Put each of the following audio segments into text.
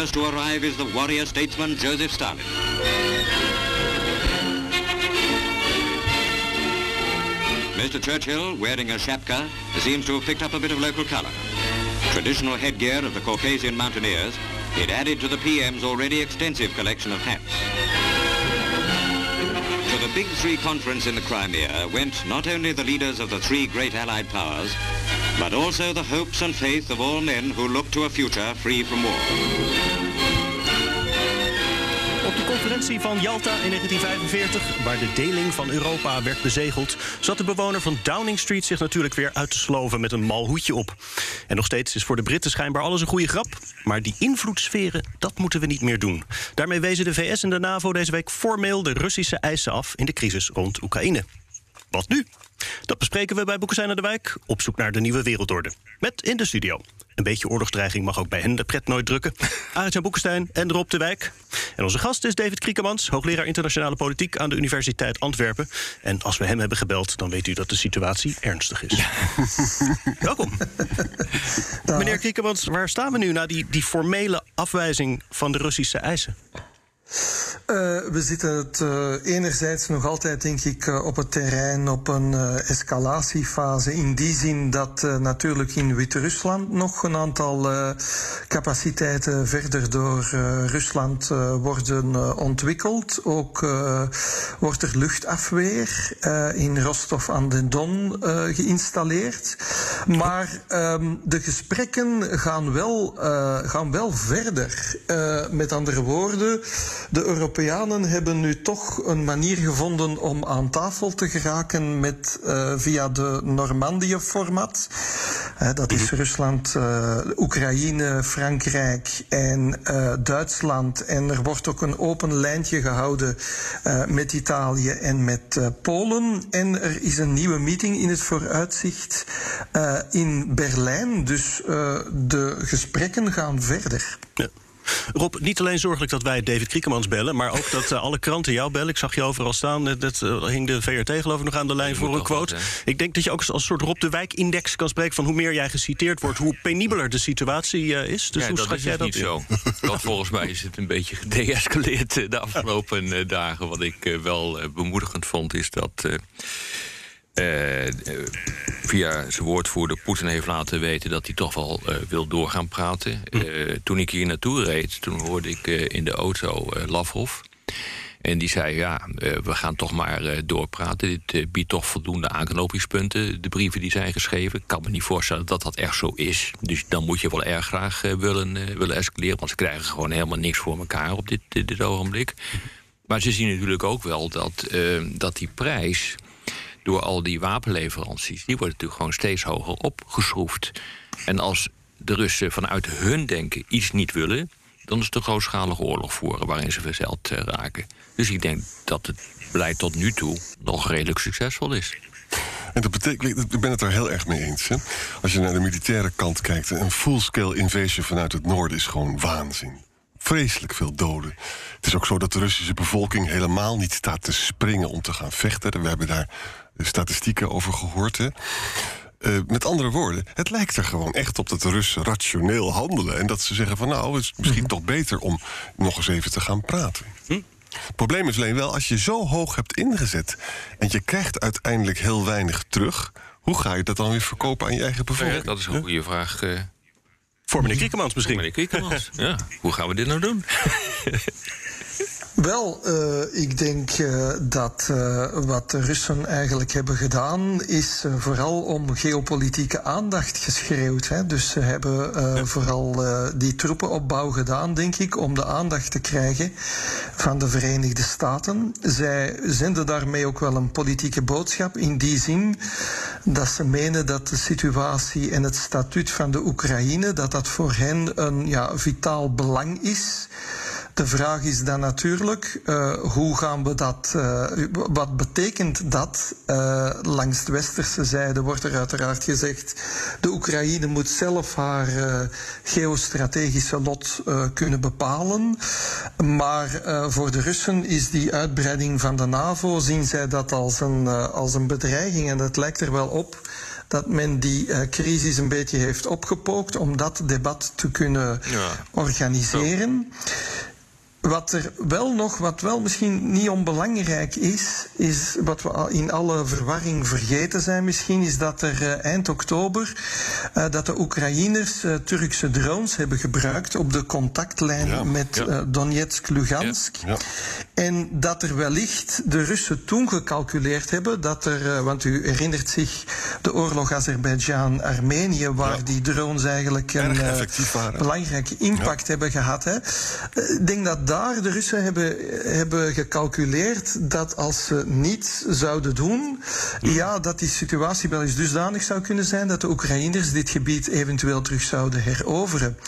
First to arrive is the warrior statesman Joseph Stalin. Mr. Churchill, wearing a shapka, seems to have picked up a bit of local color. Traditional headgear of the Caucasian mountaineers, it added to the PM's already extensive collection of hats. To the Big Three conference in the Crimea went not only the leaders of the three great Allied powers, but also the hopes and faith of all men who look to a future free from war. Op de conferentie van Yalta in 1945, waar de deling van Europa werd bezegeld, zat de bewoner van Downing Street zich natuurlijk weer uit te sloven met een mal hoedje op. En nog steeds is voor de Britten schijnbaar alles een goede grap. Maar die invloedssferen, dat moeten we niet meer doen. Daarmee wezen de VS en de NAVO deze week formeel de Russische eisen af in de crisis rond Oekraïne. Wat nu? Dat bespreken we bij Boekestein naar de Wijk op zoek naar de nieuwe wereldorde. Met in de studio. Een beetje oorlogsdreiging mag ook bij hen de pret nooit drukken. Arjan Boekestein en Rob de Wijk. En onze gast is David Kriekemans, hoogleraar internationale politiek aan de Universiteit Antwerpen. En als we hem hebben gebeld, dan weet u dat de situatie ernstig is. Welkom. Meneer Kriekemans, waar staan we nu na die, die formele afwijzing van de Russische eisen? Uh, we zitten het uh, enerzijds nog altijd, denk ik, uh, op het terrein op een escalatiefase. In die zin dat natuurlijk in Wit-Rusland nog een aantal capaciteiten verder door Rusland worden ontwikkeld. Ook wordt er luchtafweer in Rostov aan de Don geïnstalleerd. Maar um, de gesprekken gaan wel, gaan wel verder. met andere woorden, de Europeanen hebben nu toch een manier gevonden om aan tafel te geraken met, uh, via de Normandië-format. Uh, dat is Rusland, uh, Oekraïne, Frankrijk en Duitsland. En er wordt ook een open lijntje gehouden met Italië en met Polen. En er is een nieuwe meeting in het vooruitzicht in Berlijn. Dus de gesprekken gaan verder. Ja. Rob, niet alleen zorgelijk dat wij David Kriekemans bellen... maar ook dat uh, alle kranten jou bellen. Ik zag je overal staan. Dat uh, hing de VRT geloof ik nog aan de lijn voor een quote. ik denk dat je ook als een soort Rob de Wijk-index kan spreken... van hoe meer jij geciteerd wordt, hoe penibeler de situatie uh, is. Dus ja, hoe dat schat is jij dat niet in? zo. Want volgens mij is het een beetje gedeescaleerd de afgelopen dagen. Wat ik wel bemoedigend vond, is dat... Uh, via zijn woordvoerder Poetin heeft laten weten dat hij toch wel uh, wil doorgaan praten. Uh, toen ik hier naartoe reed, toen hoorde ik in de auto Lavrov. En die zei, ja, we gaan toch maar doorpraten. Dit biedt toch voldoende aanknopingspunten, de brieven die zijn geschreven. Ik kan me niet voorstellen dat dat echt zo is. Dus dan moet je wel erg graag willen, willen escaleren. Want ze krijgen gewoon helemaal niks voor elkaar op dit, dit, dit ogenblik. Maar ze zien natuurlijk ook wel dat, dat die prijs door al die wapenleveranties, die worden natuurlijk gewoon steeds hoger opgeschroefd. En als de Russen vanuit hun denken iets niet willen, dan is het een grootschalige oorlog voeren waarin ze verzeild raken. Dus ik denk dat het beleid tot nu toe nog redelijk succesvol is. En dat betekent, ik ben het er heel erg mee eens. Hè? Als je naar de militaire kant kijkt, een full-scale invasion vanuit het noorden is gewoon waanzin. Vreselijk veel doden. Het is ook zo dat de Russische bevolking helemaal niet staat te springen om te gaan vechten. We hebben daar statistieken over gehoord. Hè? Uh, met andere woorden, het lijkt er gewoon echt op dat de Russen rationeel handelen. En dat ze zeggen van nou, het is misschien toch beter om nog eens even te gaan praten. Hm? Het probleem is alleen wel, als je zo hoog hebt ingezet en je krijgt uiteindelijk heel weinig terug, hoe ga je dat dan weer verkopen aan je eigen bevolking? Ja, dat is een goede vraag. Uh, voor meneer Kriekemans misschien. Meneer Kriekemans, ja. Hoe gaan we dit nou doen? Wel, uh, ik denk uh, dat uh, wat de Russen eigenlijk hebben gedaan, is vooral om geopolitieke aandacht geschreeuwd. Hè. Dus ze hebben ja. vooral die troepenopbouw gedaan, denk ik, om de aandacht te krijgen van de Verenigde Staten. Zij zenden daarmee ook wel een politieke boodschap in die zin dat ze menen dat de situatie en het statuut van de Oekraïne, dat dat voor hen een ja, vitaal belang is. De vraag is dan natuurlijk, uh, hoe gaan we dat, uh, wat betekent dat? Uh, langs de westerse zijde wordt er uiteraard gezegd, de Oekraïne moet zelf haar geostrategische lot kunnen bepalen. Maar voor de Russen is die uitbreiding van de NAVO, zien zij dat als een, als een bedreiging. En het lijkt er wel op dat men die uh, crisis een beetje heeft opgepookt om dat debat te kunnen ja. organiseren. Ja. Wat er wel nog, wat wel misschien niet onbelangrijk is, is wat we in alle verwarring vergeten zijn misschien, is dat er uh, eind oktober uh, dat de Oekraïners uh, Turkse drones hebben gebruikt op de contactlijn ja, met ja. Donetsk-Lugansk. Ja, en dat er wellicht de Russen toen gecalculeerd hebben dat er, want u herinnert zich de oorlog Azerbeidzjan-Armenië, waar die drones eigenlijk een belangrijke impact hebben gehad. Hè. Ik denk dat daar de Russen hebben, hebben gecalculeerd dat als ze niets zouden doen, ja, dat die situatie wel eens dusdanig zou kunnen zijn dat de Oekraïners dit gebied eventueel terug zouden heroveren.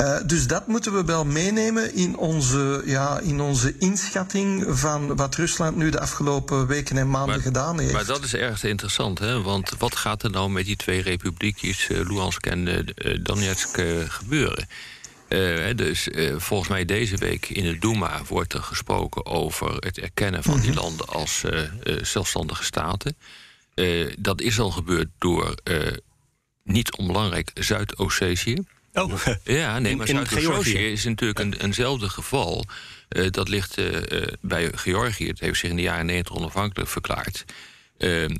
Uh, dus dat moeten we wel meenemen in onze, ja, in onze inschatting van wat Rusland nu de afgelopen weken en maanden maar, gedaan heeft. Maar dat is erg interessant, hè? want wat gaat er nou met die twee republiekjes, uh, Luhansk en uh, Donetsk, gebeuren? Uh, dus uh, volgens mij deze week in het Duma wordt er gesproken over het erkennen van die landen als uh, zelfstandige staten. dat is al gebeurd door niet onbelangrijk Zuid-Ossetië. Oh, ja, nee, maar Zuid-Ossetië is natuurlijk een, eenzelfde geval. dat ligt bij Georgië. Het heeft zich in de jaren 90 onafhankelijk verklaard.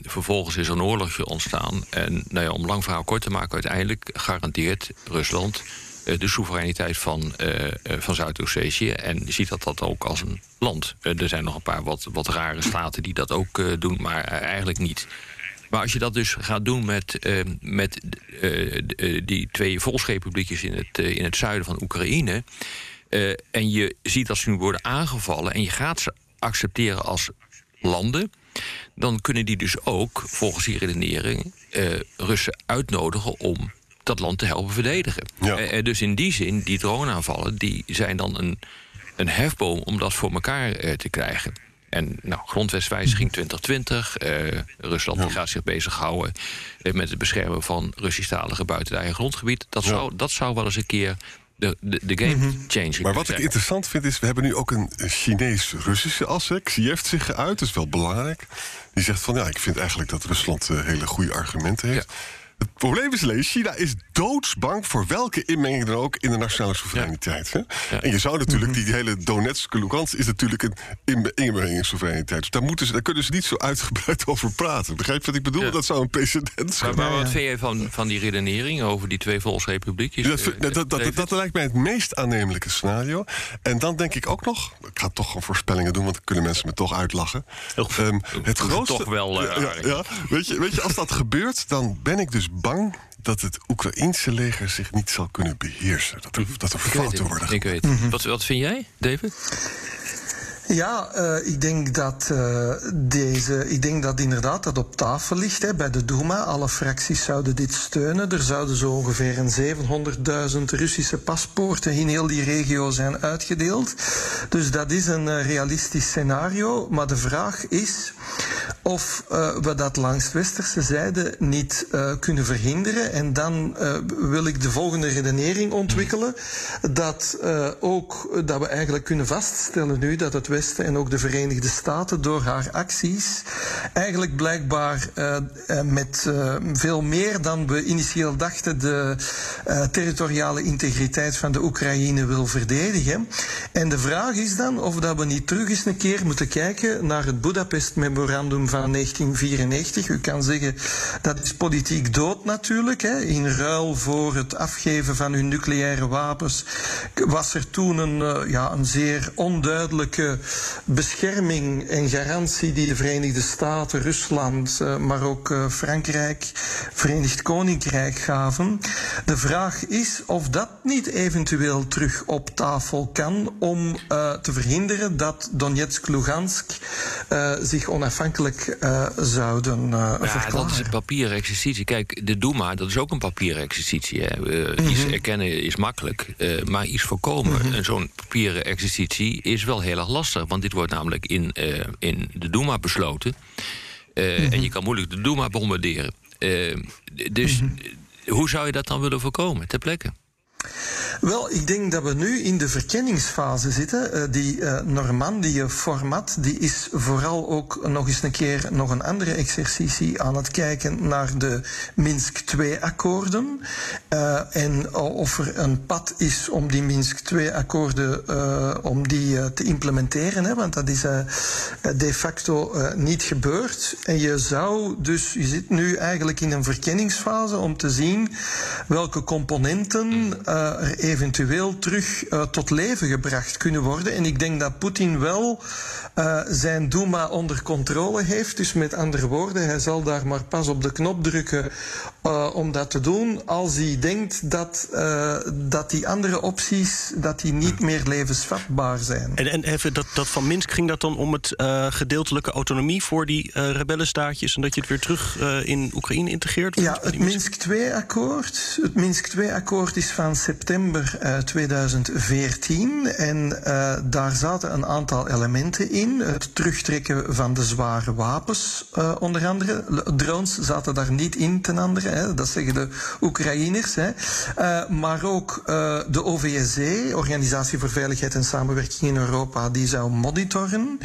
vervolgens is er een oorlogje ontstaan. En nou ja, om lang verhaal kort te maken, uiteindelijk garandeert Rusland eh, de soevereiniteit van, uh, van Zuid-Ossetië. En ziet dat dat ook als een land. Er zijn nog een paar wat, wat rare staten die dat ook doen, maar eigenlijk niet. Maar als je dat dus gaat doen met, met die twee volksrepubliekjes in het, in het zuiden van Oekraïne. en je ziet dat ze nu worden aangevallen en je gaat ze accepteren als landen dan kunnen die dus ook, volgens die redenering, Russen uitnodigen om dat land te helpen verdedigen. Ja. Uh, dus in die zin, die droneaanvallen, die zijn dan een, een hefboom om dat voor elkaar uh, te krijgen. En nou, grondwetswijziging 2020. Uh, Rusland ja. gaat zich bezighouden met het beschermen van Russisch-talige buiten eigen grondgebied. Dat, ja. zou, dat zou wel eens een keer de, de, de game mm changer Maar wat ik interessant vind is, we hebben nu ook een Chinees-Russische as. Xi heeft zich geuit, dat is wel belangrijk. Die zegt van, ja, ik vind eigenlijk dat Rusland hele goede argumenten heeft. Ja. Het probleem is alleen, China is doodsbang voor welke inmenging dan ook in de nationale soevereiniteit. Ja. Ja. En je zou natuurlijk, die hele Donetsk Lugansk is natuurlijk een inmenging in soevereiniteit. Dus daar, moeten ze, daar kunnen ze niet zo uitgebreid over praten. Begrijp je wat ik bedoel? Ja. Dat zou een precedent zijn. Maar, maar wat vind je van, van die redenering over die twee volksrepubliekjes? Dat, dat, dat, dat, dat lijkt mij het meest aannemelijke scenario. En dan denk ik ook nog, ik ga toch gewoon voorspellingen doen, want dan kunnen mensen me toch uitlachen. Um, het grootste. Toch wel. Uh, ja, Weet, je, weet je, als dat gebeurt, dan ben ik dus bang dat het Oekraïense leger zich niet zal kunnen beheersen. Dat er, dat er fouten worden. Ik weet. Mm -hmm. wat, wat vind jij, David? Ja, uh, ik denk dat uh, deze, ik denk dat inderdaad dat op tafel ligt hè, bij de Duma. Alle fracties zouden dit steunen. Er zouden zo ongeveer een 700.000 Russische paspoorten in heel die regio zijn uitgedeeld. Dus dat is een uh, realistisch scenario. Maar de vraag is of we dat langs westerse zijde niet kunnen verhinderen. En dan wil ik de volgende redenering ontwikkelen. Dat ook dat we eigenlijk kunnen vaststellen nu dat het En ook de Verenigde Staten door haar acties eigenlijk blijkbaar uh, met uh, veel meer dan we initieel dachten de territoriale integriteit van de Oekraïne wil verdedigen. En de vraag is dan of dat we niet terug eens een keer moeten kijken naar het Budapest Memorandum van van 1994. U kan zeggen dat is politiek dood natuurlijk. Hè. In ruil voor het afgeven van hun nucleaire wapens was er toen een, ja, een zeer onduidelijke bescherming en garantie die de Verenigde Staten, Rusland, uh, maar ook uh, Frankrijk, Verenigd Koninkrijk gaven. De vraag is of dat niet eventueel terug op tafel kan om te verhinderen dat Donetsk, Lugansk zich onafhankelijk zouden ja, verklaren. Dat is een papieren exercitie. Kijk, de Duma, dat is ook een papieren exercitie. Hè. Uh, mm -hmm. Iets erkennen is makkelijk, maar iets voorkomen, mm -hmm. zo'n papieren exercitie, is wel heel erg lastig. Want dit wordt namelijk in, uh, in de Duma besloten. Mm -hmm. En je kan moeilijk de Duma bombarderen. dus hoe zou je dat dan willen voorkomen ter plekke? Wel, ik denk dat we nu in de verkenningsfase zitten. Uh, die uh, Normandië-format die is vooral ook nog eens een keer nog een andere exercitie aan het kijken naar de Minsk 2-akkoorden. Uh, en of er een pad is om die Minsk 2-akkoorden om die te implementeren. Hè, want dat is de facto niet gebeurd. En je zou dus, je zit nu eigenlijk in een verkenningsfase om te zien welke componenten er eventueel terug uh, tot leven gebracht kunnen worden. En ik denk dat Poetin wel uh, zijn Duma onder controle heeft. Dus met andere woorden, hij zal daar maar pas op de knop drukken uh, om dat te doen als hij denkt dat, dat die andere opties dat die niet meer levensvatbaar zijn. En, en even dat, dat van Minsk ging dat dan om het gedeeltelijke autonomie voor die rebellenstaatjes en dat je het weer terug in Oekraïne integreert? Ja, het Minsk 2-akkoord. Het Minsk 2-akkoord is van september uh, 2014 en uh, daar zaten een aantal elementen in. Het terugtrekken van de zware wapens, uh, onder andere. Drones zaten daar niet in, ten andere. Hè. Dat zeggen de Oekraïners. Hè. maar ook de OVSE, Organisatie voor Veiligheid en Samenwerking in Europa, die zou monitoren.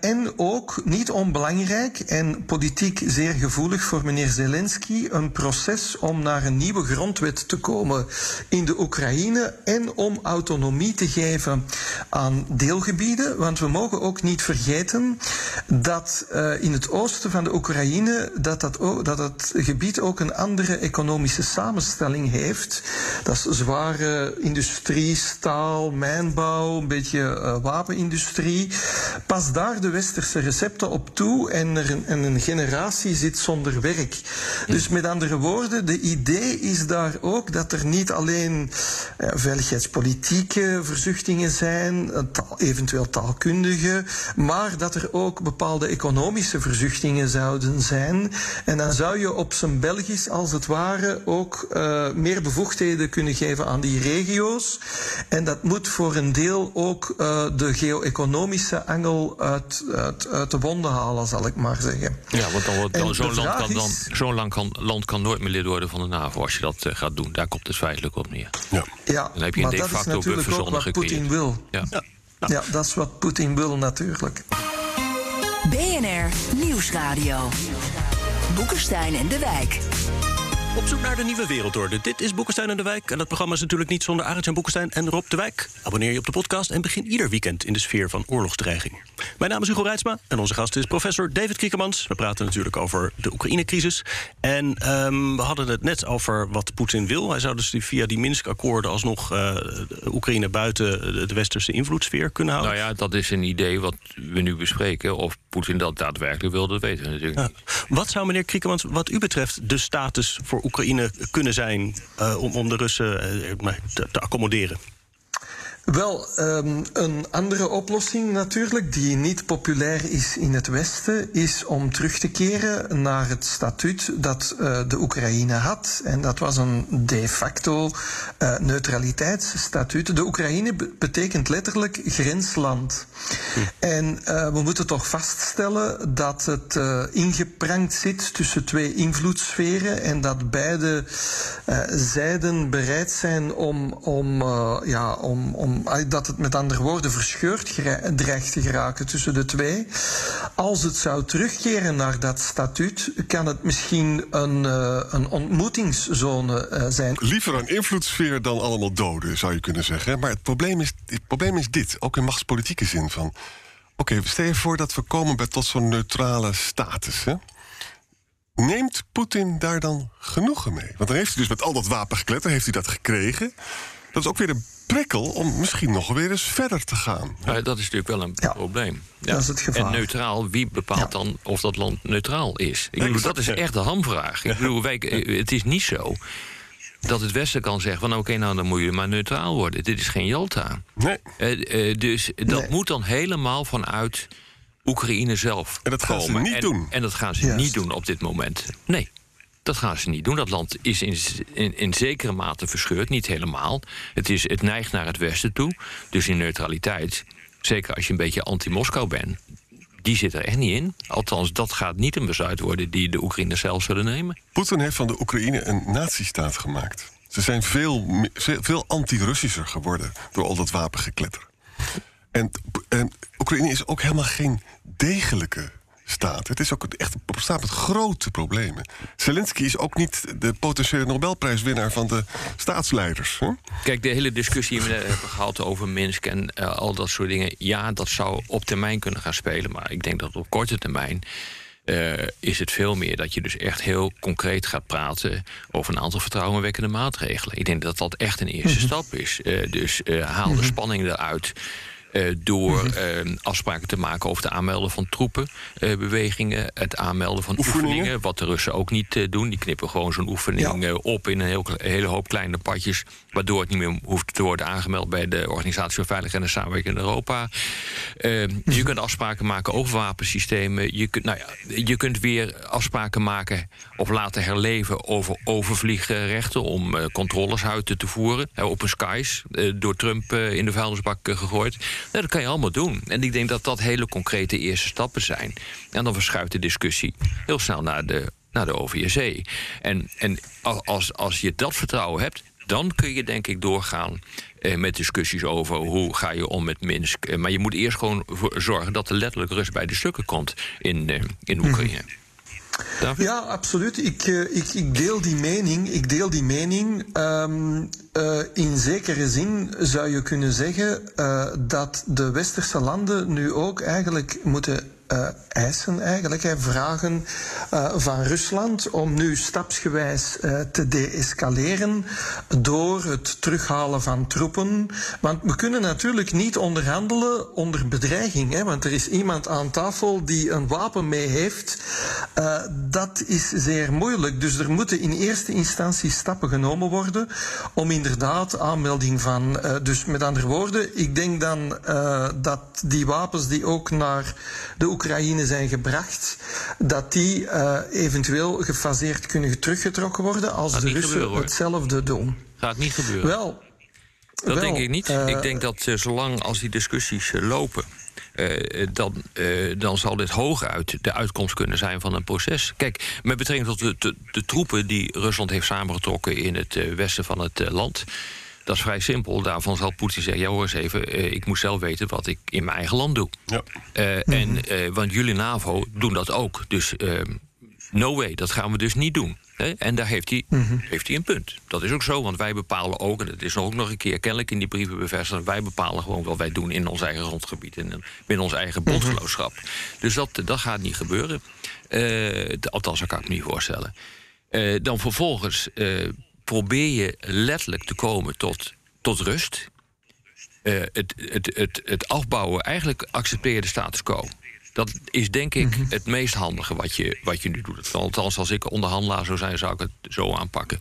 en ook, niet onbelangrijk en politiek zeer gevoelig voor meneer Zelensky, een proces om naar een nieuwe grondwet te komen in de Oekraïne en om autonomie te geven aan deelgebieden. Want we mogen ook niet vergeten dat uh, in het oosten van de Oekraïne dat, dat, ook, dat het gebied ook een andere economische samenstelling heeft. Dat is zware industrie, staal, mijnbouw, een beetje uh, wapenindustrie. Pas daar de westerse recepten op toe en er een, en een generatie zit zonder werk. Dus met andere woorden, de idee is daar ook dat er niet alleen veiligheidspolitieke verzuchtingen zijn, taal, eventueel taalkundige, maar dat er ook bepaalde economische verzuchtingen zouden zijn. En dan zou je op zijn Belgisch, als het ware, ook uh, meer bevoegdheden kunnen geven aan die regio's. En dat moet voor een deel ook uh, de geo-economische angel uit, uit, uit, de wonden halen, zal ik maar zeggen. Ja, want dan, dan, zo'n land, kan, dan, zo'n land, kan, land kan nooit meer lid worden van de NAVO als je dat uh, gaat doen. Daar komt het feitelijk op neer. Ja, ja dan heb je een de facto wat Poetin wil. Ja. Ja. Ja, dat is wat Poetin wil natuurlijk. BNR Nieuwsradio. Boekenstein en de Wijk. Op zoek naar de nieuwe wereldorde. Dit is Boekenstein en de Wijk. En dat programma is natuurlijk niet zonder Arend en Boekenstein en Rob de Wijk. Abonneer je op de podcast en begin ieder weekend in de sfeer van oorlogsdreiging. Mijn naam is Hugo Reitsma en onze gast is professor David Kriekemans. We praten natuurlijk over de Oekraïne-crisis. En um, we hadden het net over wat Poetin wil. Hij zou dus via die Minsk-akkoorden alsnog uh, Oekraïne buiten de westerse invloedssfeer kunnen houden. Nou ja, dat is een idee wat we nu bespreken. Of Poetin dat daadwerkelijk wil, dat weten we natuurlijk ja. niet. Wat zou meneer Kriekemans, wat u betreft, de status voor Oekraïne kunnen zijn uh, om, om de Russen uh, te, te accommoderen? Wel, um, een andere oplossing natuurlijk, die niet populair is in het Westen, is om terug te keren naar het statuut dat uh, de Oekraïne had. En dat was een de facto uh, neutraliteitsstatuut. De Oekraïne betekent letterlijk grensland. Hm. En uh, we moeten toch vaststellen dat het ingeprankt zit tussen twee invloedssferen en dat beide zijden bereid zijn om, om, ja, om, om dat het met andere woorden verscheurd dreigt te geraken tussen de twee. Als het zou terugkeren naar dat statuut, kan het misschien een, uh, een ontmoetingszone uh, zijn. Liever een invloedssfeer dan allemaal doden, zou je kunnen zeggen. Maar het probleem is, het probleem is dit, ook in machtspolitieke zin van. Oké, stel je voor dat we komen bij tot zo'n neutrale status. Hè? Neemt Poetin daar dan genoegen mee? Want dan heeft hij dus met al dat wapengekletter heeft hij dat gekregen. Dat is ook weer een prikkel om misschien nog weer eens verder te gaan. Ja, dat is natuurlijk wel een Ja, probleem. dat is het gevaar. En neutraal, wie bepaalt Ja. dan of dat land neutraal is? Ik bedoel, dat is ja. echt de hamvraag. Ik bedoel, wij, eh, het is niet zo dat het Westen kan zeggen van... oké, nou dan moet je maar neutraal worden. Dit is geen Jalta. Nee. Eh, eh, dus dat Nee. moet dan helemaal vanuit Oekraïne zelf En dat gaan ze niet en, doen. En dat gaan ze Juist. niet doen op dit moment. Nee, dat gaan ze niet doen. Dat land is in, in, zekere mate verscheurd, niet helemaal. Het, is, het neigt naar het westen toe. Dus in neutraliteit, zeker als je een beetje anti-Moskou bent... die zit er echt niet in. Althans, dat gaat niet een besluit worden... die de Oekraïners zelf zullen nemen. Poetin heeft van de Oekraïne een nazistaat gemaakt. Ze zijn veel, veel anti-Russischer geworden door al dat wapengekletter. En, en Oekraïne is ook helemaal geen degelijke staat. Het is ook echt een staat met grote problemen. Zelensky is ook niet de potentiële Nobelprijswinnaar van de staatsleiders. Hè? Kijk, de hele discussie die we hebben gehad over Minsk en eh, al dat soort dingen. Ja, dat zou op termijn kunnen gaan spelen. Maar ik denk dat op korte termijn. eh, is het veel meer dat je dus echt heel concreet gaat praten over een aantal vertrouwenwekkende maatregelen. Ik denk dat dat echt een eerste stap is. Eh, dus eh, haal de spanning eruit. Eh, door eh, afspraken te maken over het aanmelden van troepenbewegingen, het aanmelden van Oefeningen. oefeningen. wat de Russen ook niet eh, doen. Die knippen gewoon zo'n oefening Ja. eh, op in een heel, hele hoop kleine padjes, waardoor het niet meer hoeft te worden aangemeld bij de Organisatie voor Veiligheid en Samenwerking in Europa. Eh, je kunt afspraken maken over wapensystemen. Je kunt, nou ja, je kunt weer afspraken maken of laten herleven over overvliegrechten om eh, controles uit te voeren. Eh, open skies, eh, door Trump eh, in de vuilnisbak eh, gegooid. Nou, dat kan je allemaal doen. En ik denk dat dat hele concrete eerste stappen zijn. En dan verschuift de discussie heel snel naar de, naar de OVSE. En, en al- als, als je dat vertrouwen hebt, dan kun je denk ik doorgaan eh, met discussies over hoe ga je om met Minsk. Eh, maar je moet eerst gewoon voor zorgen dat er letterlijk rust bij de stukken komt in, eh, in Oekraïne. Ja, absoluut. Ik, eh, ik, ik deel die mening. Ik deel die mening. Ehm, eh, in zekere zin zou je kunnen zeggen eh, dat de westerse landen nu ook eigenlijk moeten eh, eisen, eigenlijk, hè, vragen eh, van Rusland om nu stapsgewijs eh, te deescaleren door het terughalen van troepen. Want we kunnen natuurlijk niet onderhandelen onder bedreiging, hè, want er is iemand aan tafel die een wapen mee heeft. Dat is zeer moeilijk. Dus er moeten in eerste instantie stappen genomen worden om inderdaad aanmelding van. dus met andere woorden, ik denk dan dat die wapens die ook naar de Oekraïne zijn gebracht, dat die eh, eventueel gefaseerd kunnen teruggetrokken worden als Gaat de Russen gebeuren, hetzelfde doen. Gaat niet gebeuren. Wel. Dat wel, denk ik niet. eh, ik denk dat eh, zolang als die discussies lopen. eh, dan, eh, dan zal dit hooguit de uitkomst kunnen zijn van een proces. Kijk, met betrekking tot de, de, de troepen die Rusland heeft samengetrokken in het eh, westen van het land. Dat is vrij simpel. Daarvan zal Poetin zeggen: ja, hoor eens even, eh, ik moet zelf weten wat ik in mijn eigen land doe. Ja. Eh, en, eh, want jullie NAVO doen dat ook. Dus eh, no way, dat gaan we dus niet doen. Hè? En daar heeft hij, heeft hij een punt. Dat is ook zo, want wij bepalen ook... en dat is ook nog een keer kennelijk in die brieven bevestigd... wij bepalen gewoon wat wij doen in ons eigen grondgebied... en binnen ons eigen bondgenootschap. Dus dat, dat gaat niet gebeuren. Althans, dat kan ik me niet voorstellen. Dan vervolgens probeer je letterlijk te komen tot, tot rust eh, het, het, het, het afbouwen, eigenlijk accepteer je de status quo. Dat is denk ik het meest handige wat je, wat je nu doet. Althans, als ik onderhandelaar zou zijn, zou ik het zo aanpakken.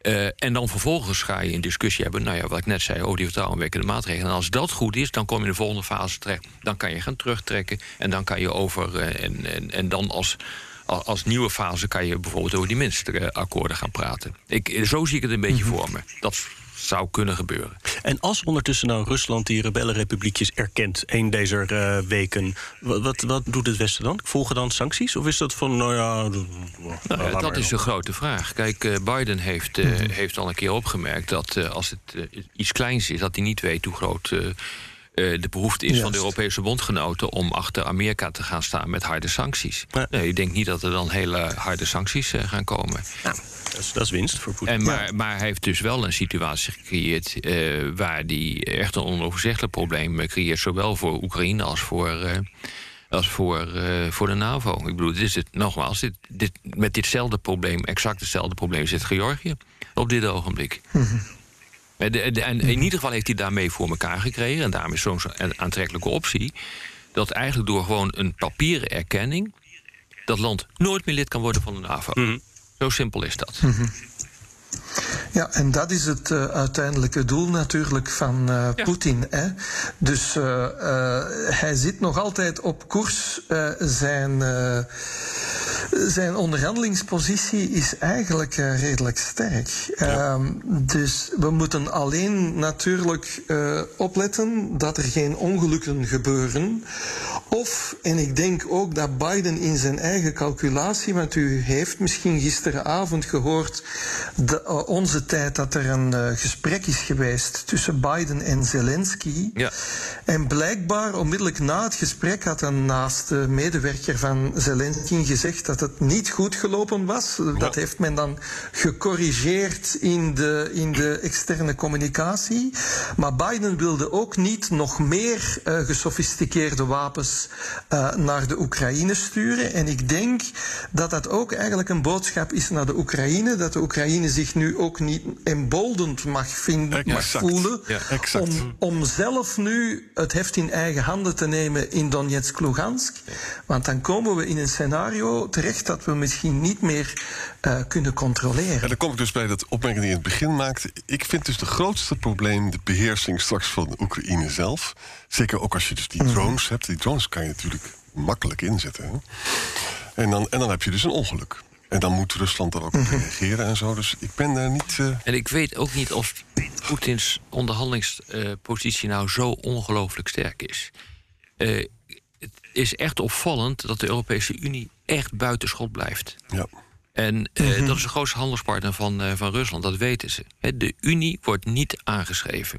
Eh, en dan vervolgens ga je een discussie hebben, nou ja, wat ik net zei, over die vertrouwenwekkende maatregelen. En als dat goed is, dan kom je in de volgende fase terecht. Dan kan je gaan terugtrekken en dan kan je over. eh, en, en, en dan als, als, nieuwe fase kan je bijvoorbeeld over die Minsk-akkoorden gaan praten. Ik, zo zie ik het een beetje voor me. Dat zou kunnen gebeuren. En als ondertussen nou Rusland die rebellenrepubliekjes erkent, een deze eh, weken, wat, wat, wat doet het Westen dan? Volgen dan sancties? Of is dat van, nou ja. Nou dat maar is dan. de grote vraag. Kijk, eh, Biden heeft, eh, heeft al een keer opgemerkt dat als het iets kleins is, dat hij niet weet hoe groot de behoefte is van de Europese bondgenoten om achter Amerika te gaan staan met harde sancties. Nee, ik denk niet dat er dan hele harde sancties gaan komen. Nou, dat is, dat is winst voor Poetin. En maar, maar hij heeft dus wel een situatie gecreëerd waar hij echt een onoverzichtelijk probleem creëert, zowel voor Oekraïne als voor als voor, uh, voor de NAVO. Ik bedoel, dit is het, nogmaals, dit, dit, met ditzelfde probleem, exact hetzelfde probleem, zit Georgië op dit ogenblik. Mm en in ieder geval heeft hij daarmee voor elkaar gekregen, en daarom is zo'n aantrekkelijke optie, dat eigenlijk door gewoon een papieren erkenning dat land nooit meer lid kan worden van de NAVO. Mhm. Zo simpel is dat. Mhm. Ja, en dat is het uh, uiteindelijke doel natuurlijk van uh, Poetin. Hè? Dus uh, hij zit nog altijd op koers. zijn, zijn onderhandelingspositie is eigenlijk redelijk sterk. Ja. Ehm, dus we moeten alleen natuurlijk opletten dat er geen ongelukken gebeuren. Of, en ik denk ook dat Biden in zijn eigen calculatie, want u heeft misschien gisteravond gehoord, de, onze tijd dat er een uh, gesprek is geweest tussen Biden en Zelensky. Ja. En blijkbaar onmiddellijk na het gesprek had een naaste medewerker van Zelensky gezegd dat het niet goed gelopen was. Dat heeft men dan gecorrigeerd in de, in de externe communicatie. Maar Biden wilde ook niet nog meer uh, gesofisticeerde wapens uh, naar de Oekraïne sturen. En ik denk dat dat ook eigenlijk een boodschap is naar de Oekraïne. Dat de Oekraïne zich nu ook niet emboldened mag, vinden, mag voelen. om, om zelf nu het heft in eigen handen te nemen in Donetsk-Lugansk. Want dan komen we in een scenario terecht dat we misschien niet meer uh, kunnen controleren. En dan kom ik dus bij dat opmerking die je in het begin maakte. Ik vind dus de grootste probleem de beheersing straks van Oekraïne zelf. Zeker ook als je dus die mhm. drones hebt. Die drones kan je natuurlijk makkelijk inzetten. Hè? En, dan, en dan heb je dus een ongeluk. En dan moet Rusland er ook op mhm. reageren en zo. Dus ik ben daar niet. Uh... En ik weet ook niet of Poetins onderhandelingspositie nou zo ongelooflijk sterk is. Uh, het is echt opvallend dat de Europese Unie echt buitenschot blijft. Ja. En uh, dat is de grootste handelspartner van, van Rusland, dat weten ze. De Unie wordt niet aangeschreven.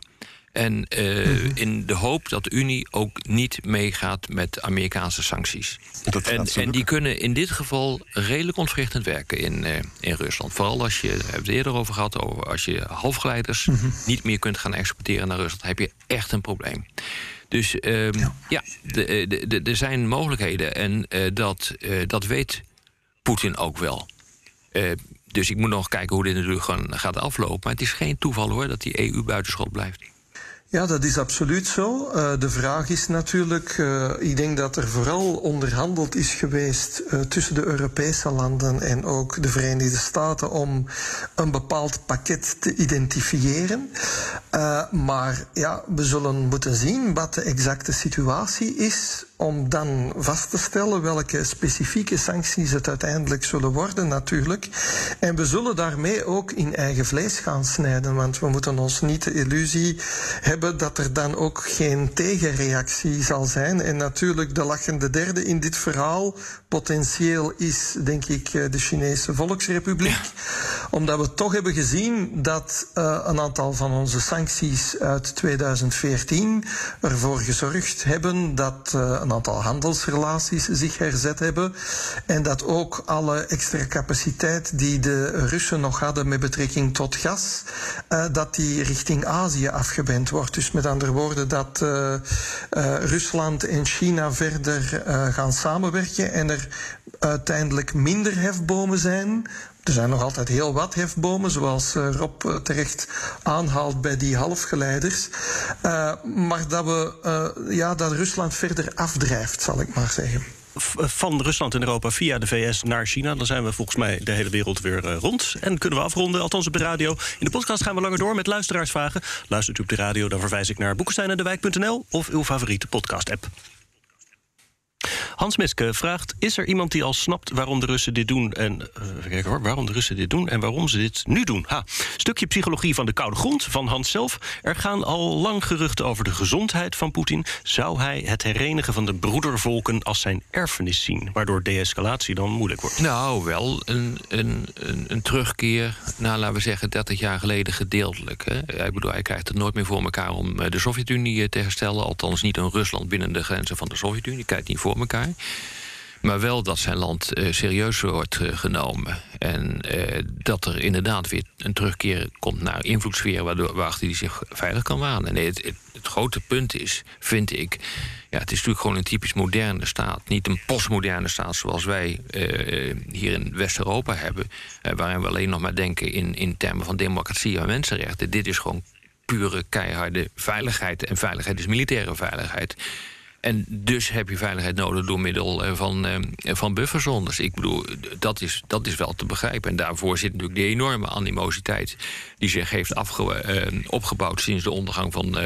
En uh, in de hoop dat de Unie ook niet meegaat met Amerikaanse sancties. En, en, die kunnen in dit geval redelijk ontwrichtend werken in, uh, in Rusland. Vooral als je, hebben het eerder over gehad, over als je halfgeleiders -hmm. niet meer kunt gaan exporteren naar Rusland, heb je echt een probleem. Dus uh, ja, ja er zijn mogelijkheden en uh, dat, dat weet Poetin ook wel. dus ik moet nog kijken hoe dit natuurlijk gewoon gaat aflopen. Maar het is geen toeval hoor dat die EU buitenschot blijft. Ja, dat is absoluut zo. Uh, de vraag is natuurlijk, uh, ik denk dat er vooral onderhandeld is geweest uh, tussen de Europese landen en ook de Verenigde Staten om een bepaald pakket te identifiëren. maar ja, we zullen moeten zien wat de exacte situatie is om dan vast te stellen welke specifieke sancties het uiteindelijk zullen worden natuurlijk. En we zullen daarmee ook in eigen vlees gaan snijden, want we moeten ons niet de illusie hebben dat er dan ook geen tegenreactie zal zijn. En natuurlijk de lachende derde in dit verhaal potentieel is, denk ik, eh, de Chinese Volksrepubliek. Omdat we toch hebben gezien dat uh, een aantal van onze sancties uit 2014 ervoor gezorgd hebben dat uh, een aantal handelsrelaties zich herzet hebben. En dat ook alle extra capaciteit die de Russen nog hadden met betrekking tot gas, uh, dat die richting Azië afgewend wordt. Dus met andere woorden, dat Rusland en China verder gaan samenwerken en er uiteindelijk minder hefbomen zijn er zijn nog altijd heel wat hefbomen, zoals eh, Rob eh, terecht aanhaalt bij die halfgeleiders. Uh, maar dat, we, ja, dat Rusland verder afdrijft, zal ik maar zeggen. Van Rusland en Europa via de VS naar China. Dan zijn we volgens mij de hele wereld weer rond. En kunnen we afronden, althans op de radio. In de podcast gaan we langer door met luisteraarsvragen. Luistert u op de radio, dan verwijs ik naar boekenstein of uw favoriete podcast-app. Hans Meske vraagt: Is er iemand die al snapt waarom de Russen dit doen en hoor, waarom de Russen dit doen en waarom ze dit nu doen? Ha, stukje psychologie van de koude grond van Hans zelf. Er gaan al lang geruchten over de gezondheid van Poetin. Zou hij het herenigen van de broedervolken als zijn erfenis zien, waardoor de-escalatie dan moeilijk wordt? Nou, wel een, een, een, een terugkeer naar, laten we zeggen, 30 jaar geleden gedeeltelijk. Hè? Ik bedoel, hij krijgt het nooit meer voor elkaar om de Sovjet-Unie te herstellen. Althans, niet een Rusland binnen de grenzen van de Sovjet-Unie. Kijkt niet voor elkaar. Maar wel dat zijn land uh, serieus wordt uh, genomen. En uh, dat er inderdaad weer een terugkeer komt naar invloedssferen... waardoor, waarachter hij zich veilig kan wanen. Nee, het, het, het, grote punt is, vind ik... Ja, het is natuurlijk gewoon een typisch moderne staat. Niet een postmoderne staat zoals wij hier in West-Europa hebben... waarin we alleen nog maar denken in, in termen van democratie en mensenrechten. Dit is gewoon pure keiharde veiligheid. En veiligheid is militaire veiligheid. En dus heb je veiligheid nodig door middel eh, van, uh, van bufferzones. Ik bedoel, dat is, dat is wel te begrijpen. En daarvoor zit natuurlijk die enorme animositeit... die zich heeft afge, uh, opgebouwd sinds de ondergang van,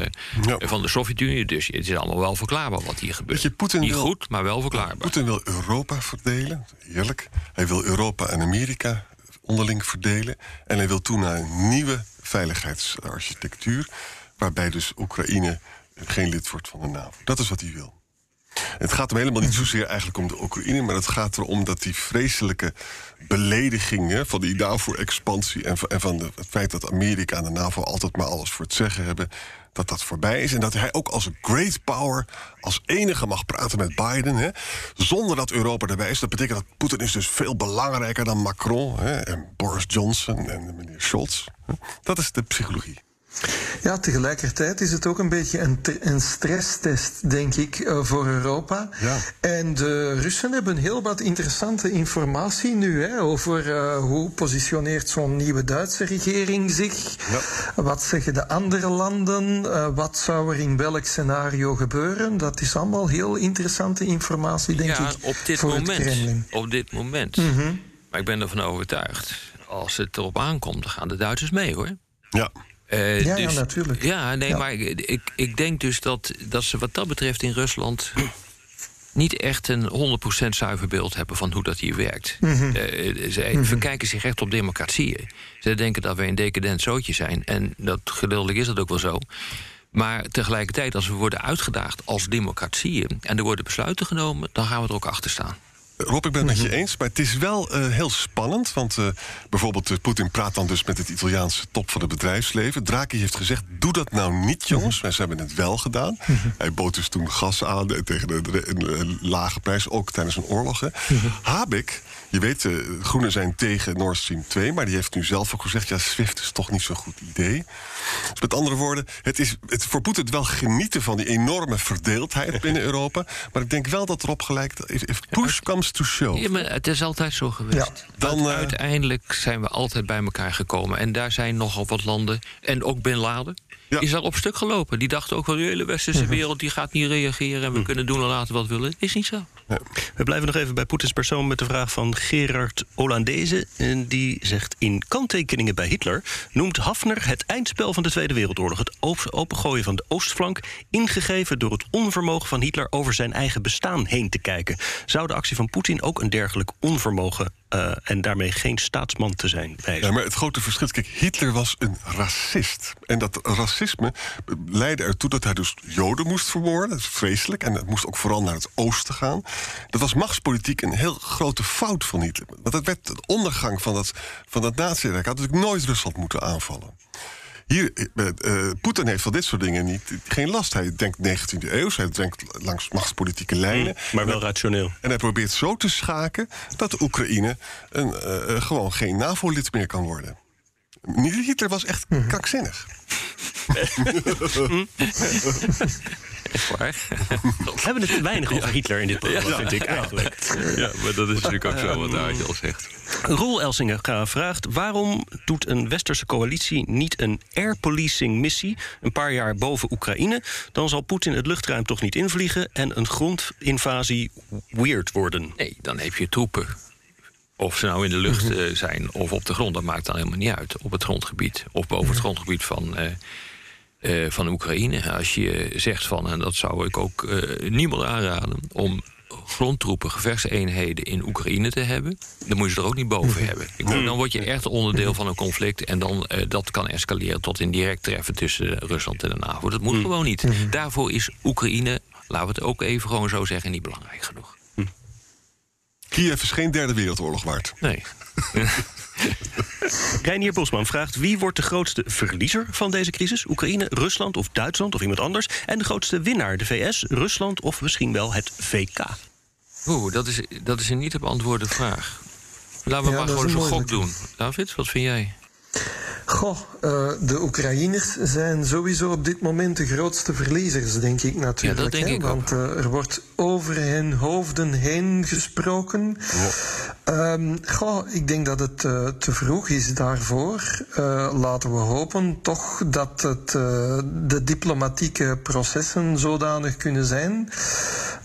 ja. van de Sovjet-Unie. Dus het is allemaal wel verklaarbaar wat hier gebeurt. Je, Putin Niet wil, goed, maar wel verklaarbaar. Poetin wil Europa verdelen, heerlijk. Hij wil Europa en Amerika onderling verdelen. En hij wil toen naar een nieuwe veiligheidsarchitectuur... waarbij dus Oekraïne geen lid wordt van de NAVO. Dat is wat hij wil. Het gaat hem helemaal niet zozeer eigenlijk om de Oekraïne, maar het gaat erom dat die vreselijke beledigingen van die NAVO-expansie en van de, het feit dat Amerika en de NAVO altijd maar alles voor het zeggen hebben, dat dat voorbij is. En dat hij ook als great power als enige mag praten met Biden. Hè, zonder dat Europa erbij is. Dat betekent dat Poetin is dus veel belangrijker dan Macron hè, en Boris Johnson en meneer Scholz. Dat is de psychologie. Ja, tegelijkertijd is het ook een beetje een, een stresstest, denk ik, uh, voor Europa. Ja. En de Russen hebben heel wat interessante informatie nu hè, over uh, hoe positioneert zo'n nieuwe Duitse regering zich. Ja. Wat zeggen de andere landen? Uh, wat zou er in welk scenario gebeuren? Dat is allemaal heel interessante informatie, denk ja, ik, op dit voor moment, het Kremlin. Op dit moment. Mm -hmm. Maar ik ben ervan overtuigd, als het erop aankomt, dan gaan de Duitsers mee, hoor. Ja. Uh, ja, dus, ja, natuurlijk. Ja, nee, Ja. maar ik, ik, ik denk dus dat, dat ze wat dat betreft in Rusland niet echt een 100% zuiver beeld hebben van hoe dat hier werkt. Mhm. Uh, ze verkijken zich echt op democratieën. Ze denken dat wij een decadent zootje zijn. En dat gedeeltelijk is dat ook wel zo. Maar tegelijkertijd, als we worden uitgedaagd als democratieën... en er worden besluiten genomen, dan gaan we er ook achter staan. Rob, ik ben het met je eens, maar het is wel uh, heel spannend. Want uh, bijvoorbeeld uh, Poetin praat dan dus met het Italiaanse top van het bedrijfsleven. Draghi heeft gezegd, doe dat nou niet, jongens. Maar ze hebben het wel gedaan. Hij bood dus toen gas aan tegen een, lage prijs, ook tijdens een oorlog. Hè. Habeck, je weet, de Groenen zijn tegen Nord Stream 2... maar die heeft nu zelf ook gezegd, ja, SWIFT is toch niet zo'n goed idee. Dus met andere woorden, het is het, voor Poetin wel genieten van die enorme verdeeldheid binnen Europa. Maar ik denk wel dat erop gelijk, if, if push comes to show. Ja, maar het is altijd zo geweest. Ja, dan, uh, Uiteindelijk zijn we altijd bij elkaar gekomen. En daar zijn nogal wat landen, en ook Bin Laden... Ja. is al op stuk gelopen. Die dachten ook wel, de hele westerse wereld die gaat niet reageren... en we kunnen doen en laten wat we willen. Is niet zo. Ja. We blijven nog even bij Poetins persoon met de vraag van Gerard Hollandese. En die zegt in kanttekeningen bij Hitler... noemt Hafner het eindspel van de Tweede Wereldoorlog... het opengooien van de oostflank... ingegeven door het onvermogen van Hitler... over zijn eigen bestaan heen te kijken. Zou de actie van Poetin ook een dergelijk onvermogen... Uh, en daarmee geen staatsman te zijn? Ja, maar het grote verschil... Kijk, Hitler was een racist. En dat racisme leidde ertoe dat hij dus Joden moest vermoorden. Dat is vreselijk. En het moest ook vooral naar het oosten gaan. Dat was machtspolitiek een heel grote fout van Hitler. Want dat werd de ondergang van dat, van dat nazi-rijk. Had natuurlijk nooit Rusland moeten aanvallen. Hier, uh, Poetin heeft van dit soort dingen niet, geen last. Hij denkt 19e eeuw, hij denkt langs machtspolitieke lijnen. Mm, maar wel rationeel. En hij probeert zo te schaken dat de Oekraïne een, uh, gewoon geen NAVO-lid meer kan worden. Hitler was echt Mhm. krankzinnig. Echt waar? We hebben het te weinig over Hitler in dit programma, Ja. vind ik eigenlijk. Ja, maar dat is natuurlijk ook zo wat Aartje al zegt. Roel Elsinga vraagt... waarom doet een westerse coalitie niet een air policing missie... een paar jaar boven Oekraïne? Dan zal Poetin het luchtruim toch niet invliegen... en een grondinvasie weird worden. Nee, dan heb je troepen. Of ze nou in de lucht uh, zijn of op de grond, dat maakt dan helemaal niet uit. Op het grondgebied of boven het grondgebied van, uh, uh, van Oekraïne. Als je zegt van, en dat zou ik ook niemand aanraden... om grondtroepen, gevechtseenheden in Oekraïne te hebben, dan moet je ze er ook niet boven hebben. Ik bedoel, dan word je echt onderdeel van een conflict en dan eh, dat kan escaleren tot een direct treffen tussen Rusland en de NAVO. Dat moet gewoon niet. Daarvoor is Oekraïne, laten we het ook even gewoon zo zeggen, niet belangrijk genoeg. Kiev is geen derde wereldoorlog waard. Nee. Reinier Bosman vraagt wie wordt de grootste verliezer van deze crisis? Oekraïne, Rusland of Duitsland of iemand anders? En de grootste winnaar, de VS, Rusland of misschien wel het VK? Oeh, dat is, dat is een niet te beantwoorden vraag. Laten we Ja, maar gewoon eens een gok doen. David, wat vind jij? Goh, eh, de Oekraïners zijn sowieso op dit moment de grootste verliezers, denk ik natuurlijk. Ja, dat denk hè, ik ook. Want eh, er wordt over hun hoofden heen gesproken. Ehm, goh, ik denk dat het eh, te vroeg is daarvoor. Laten we hopen toch dat het, de diplomatieke processen zodanig kunnen zijn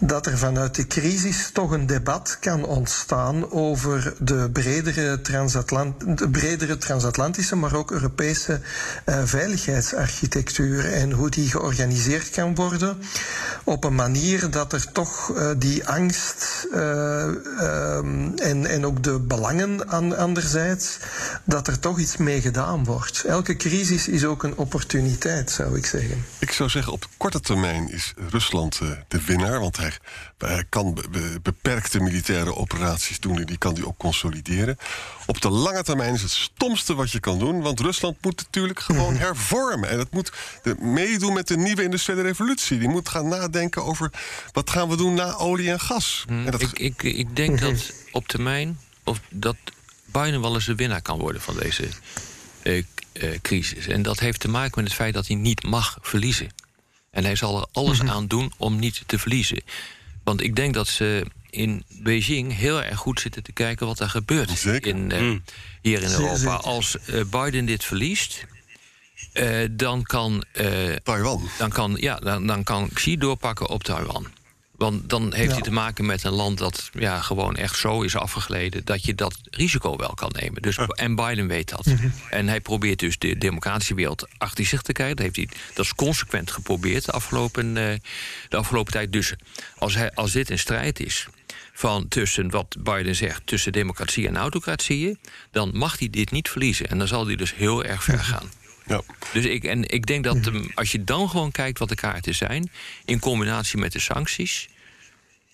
dat er vanuit de crisis toch een debat kan ontstaan over de bredere, transatlant de bredere transatlantische, maar ook Europese eh, veiligheidsarchitectuur en hoe die georganiseerd kan worden op een manier dat er toch eh, die angst eh, ehm, en, en ook de belangen aan, anderzijds, dat er toch iets mee gedaan wordt. Elke crisis is ook een opportuniteit, zou ik zeggen. Ik zou zeggen, op korte termijn is Rusland de winnaar. Want hij, hij kan be- be- beperkte militaire operaties doen en die kan hij ook consolideren. Op de lange termijn is het stomste wat je kan doen. Want Rusland moet natuurlijk gewoon hervormen. En het moet de, meedoen met de nieuwe industriële revolutie. Die moet gaan nadenken over wat gaan we doen na olie en gas. En dat, Ik, ik, ik denk dat op termijn of dat Biden wel eens de winnaar kan worden van deze eh, eh, crisis. En dat heeft te maken met het feit dat hij niet mag verliezen. En hij zal er alles aan doen om niet te verliezen. Want ik denk dat ze in Beijing heel erg goed zitten te kijken wat er gebeurt Zeker. in, eh, hier in Europa. zeker. Als eh, Biden dit verliest, eh, dan kan eh, Taiwan. dan kan, ja, dan, dan kan Xi doorpakken op Taiwan. Want dan heeft Ja. hij te maken met een land dat ja, gewoon echt zo is afgegleden dat je dat risico wel kan nemen. Dus, En Biden weet dat. En hij probeert dus de democratische wereld achter zich te krijgen. Dat, heeft hij, dat is consequent geprobeerd de afgelopen, eh, de afgelopen tijd. Dus als, hij, als dit een strijd is van tussen wat Biden zegt, tussen democratie en autocratieën, dan mag hij dit niet verliezen. En dan zal hij dus heel erg ver gaan. Ja. Dus ik, en ik denk dat hem, als je dan gewoon kijkt wat de kaarten zijn, in combinatie met de sancties,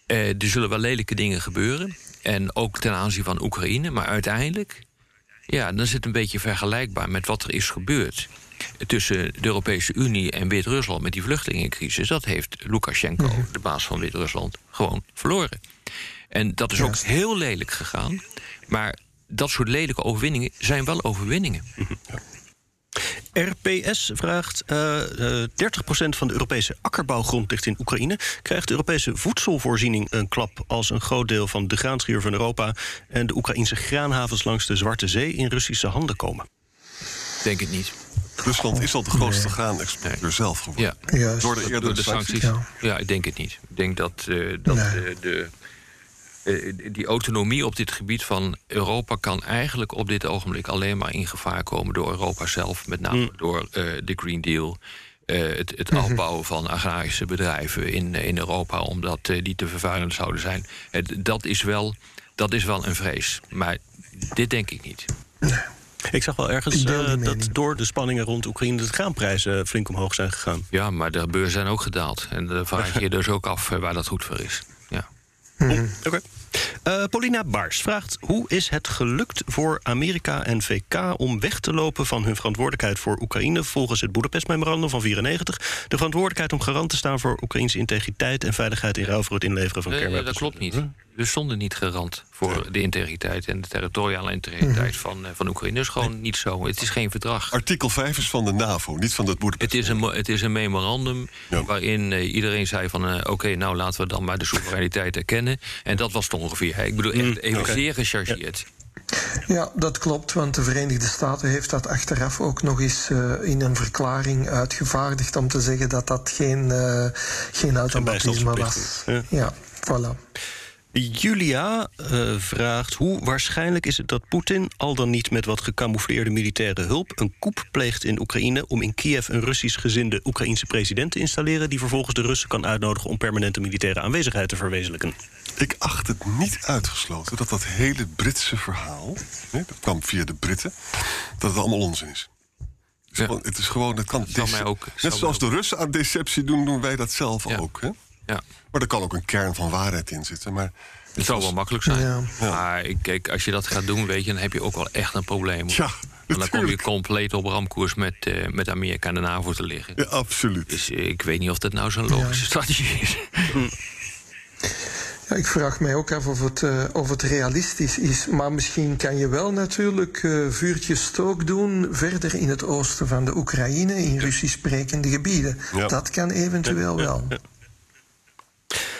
er zullen wel lelijke dingen gebeuren. En ook ten aanzien van Oekraïne. Maar uiteindelijk, ja, dan is het een beetje vergelijkbaar met wat er is gebeurd. Tussen de Europese Unie en Wit-Rusland met die vluchtelingencrisis. Dat heeft Lukashenko, de baas van Wit-Rusland, gewoon verloren. En dat is ook heel lelijk gegaan. Maar dat soort lelijke overwinningen zijn wel overwinningen. RPS vraagt: eh eh 30% van de Europese akkerbouwgrond ligt in Oekraïne. Krijgt de Europese voedselvoorziening een klap als een groot deel van de graanschuur van Europa en de Oekraïnse graanhavens langs de Zwarte Zee in Russische handen komen? Denk het niet. Rusland is al de grootste graanexporteur zelf geworden. Ja. Juist. Door de eerdere Door de sancties. sancties? Ja. Ja. ik denk het niet. Ik denk dat, eh, dat Nee. eh, de, eh, die autonomie op dit gebied van Europa kan eigenlijk op dit ogenblik alleen maar in gevaar komen door Europa zelf, met name door eh, de Green Deal. eh, het het afbouwen van agrarische bedrijven in, eh, in Europa, omdat eh, die te vervuilend zouden zijn. Het, dat, is wel, dat is wel een vrees. Maar dit denk ik niet. Ik zag wel ergens eh, dat door de spanningen rond Oekraïne de graanprijzen flink omhoog zijn gegaan. Ja, maar de beurzen zijn ook gedaald. En dan vraag je je dus ook af eh, waar dat goed voor is. Ja. Oké. Eh, Paulina Baars vraagt: hoe is het gelukt voor Amerika en VK om weg te lopen van hun verantwoordelijkheid voor Oekraïne volgens het Boedapest-memorandum van 94? De verantwoordelijkheid om garant te staan voor Oekraïnse integriteit en veiligheid in ruil voor het inleveren van Nee, kernwapens. dat klopt niet. We stonden niet garant voor de integriteit en de territoriale integriteit van, eh, van Oekraïne. Dat is gewoon niet zo. Het is geen verdrag. Artikel 5 is van de NAVO, niet van het Boedapest. Het is een, het is een memorandum Ja. waarin eh, iedereen zei van... eh, oké, nou laten we dan maar de soevereiniteit erkennen. En dat was ongeveer. hè. Ik bedoel, echt even oké. zeer gechargeerd. Ja, dat klopt, want de Verenigde Staten heeft dat achteraf ook nog eens eh, in een verklaring uitgevaardigd om te zeggen dat dat geen, eh geen automatisme was. Ja, voilà. Julia uh, vraagt hoe waarschijnlijk is het dat Poetin, al dan niet met wat gecamoufleerde militaire hulp, een coup pleegt in Oekraïne om in Kiev een Russisch gezinde Oekraïense president te installeren, die vervolgens de Russen kan uitnodigen om permanente militaire aanwezigheid te verwezenlijken? Ik acht het niet uitgesloten dat dat hele Britse verhaal, hè, dat kwam via de Britten, dat het allemaal onzin is. Het is, Ja. gewoon, het is gewoon, het kan Zou dece- mij ook- zou Net zoals ook. de Russen aan deceptie doen, doen wij dat zelf Ja. ook. Hè? Ja. Maar er kan ook een kern van waarheid in zitten. Maar Het zou wel makkelijk zijn. Ja. Maar ik, kijk, als je dat gaat doen, weet je, dan heb je ook wel echt een probleem. Ja, Want dan kom je compleet op ramkoers met, eh, met Amerika en de NAVO te liggen. ja, absoluut. Dus ik weet niet of dat nou zo'n logische strategie is. Ja, ik vraag mij ook af of het, eh, of het realistisch is. Maar misschien kan je wel natuurlijk eh vuurtje stook doen verder in het oosten van de Oekraïne, in Russisch sprekende gebieden. Ja. Dat kan eventueel wel.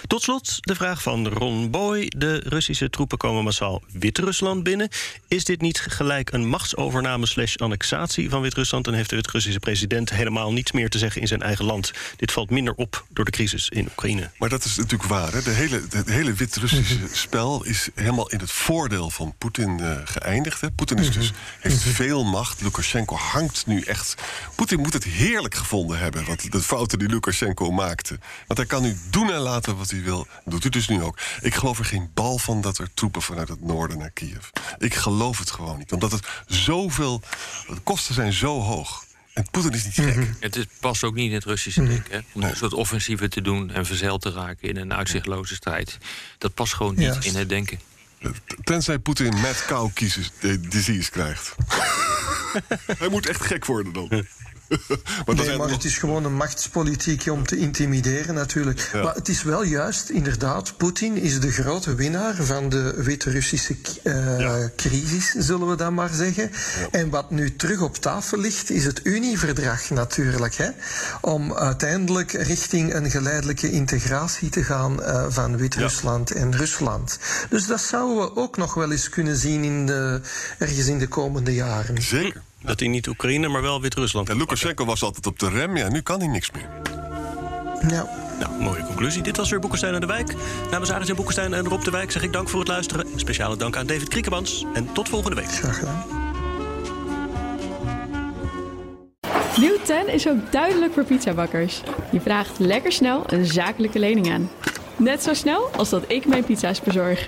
Tot slot de vraag van Ron Boy. De Russische troepen komen massaal Wit-Rusland binnen. Is dit niet gelijk een machtsovername slash annexatie van Wit-Rusland... en heeft de Wit-Russische president helemaal niets meer te zeggen in zijn eigen land? Dit valt minder op door de crisis in Oekraïne. Maar dat is natuurlijk waar. Hè? De hele, het hele Wit-Russische spel is helemaal in het voordeel van Poetin eh, geëindigd. Hè? Poetin is dus, heeft veel macht. Lukashenko hangt nu echt. Poetin moet het heerlijk gevonden hebben. Wat de fouten die Lukashenko maakte. Want hij kan nu doen en laten wat hij wil. Doet hij dus nu ook. Ik geloof er geen bal van dat er troepen vanuit het noorden naar Kiev. Ik geloof het gewoon niet. Omdat het zoveel. De kosten zijn zo hoog. En Poetin is niet gek. Het is, past ook niet in het Russische denken. Hè? Om een soort offensieven te doen en verzeild te raken in een uitzichtloze strijd. Dat past gewoon niet Juist. in het denken. Tenzij Poetin cow kiezers, eh, disease krijgt. hij moet echt gek worden dan. maar Nee, maar het is gewoon een machtspolitiek om te intimideren natuurlijk. Ja. Maar het is wel juist, inderdaad, Poetin is de grote winnaar van de Wit-Russische eh, crisis, zullen we dan maar zeggen. En wat nu terug op tafel ligt, is het Unieverdrag natuurlijk. Hè? Om uiteindelijk richting een geleidelijke integratie te gaan eh, van Wit-Rusland en Rusland. Dus dat zouden we ook nog wel eens kunnen zien in de, ergens in de komende jaren. Zeker. Dat hij niet Oekraïne, maar wel Wit-Rusland. En Lukashenko was altijd op de rem. Ja, nu kan hij niks meer. Ja. Nou, mooie conclusie. Dit was weer Boekenstein en de Wijk. Namens Aris en Boekenstein en Rob de Wijk zeg ik dank voor het luisteren. Speciale dank aan David Kriekemans. En tot volgende week. Graag gedaan. Nieuw 10 is ook duidelijk voor pizzabakkers. Je vraagt lekker snel een zakelijke lening aan. Net zo snel als dat ik mijn pizza's bezorg.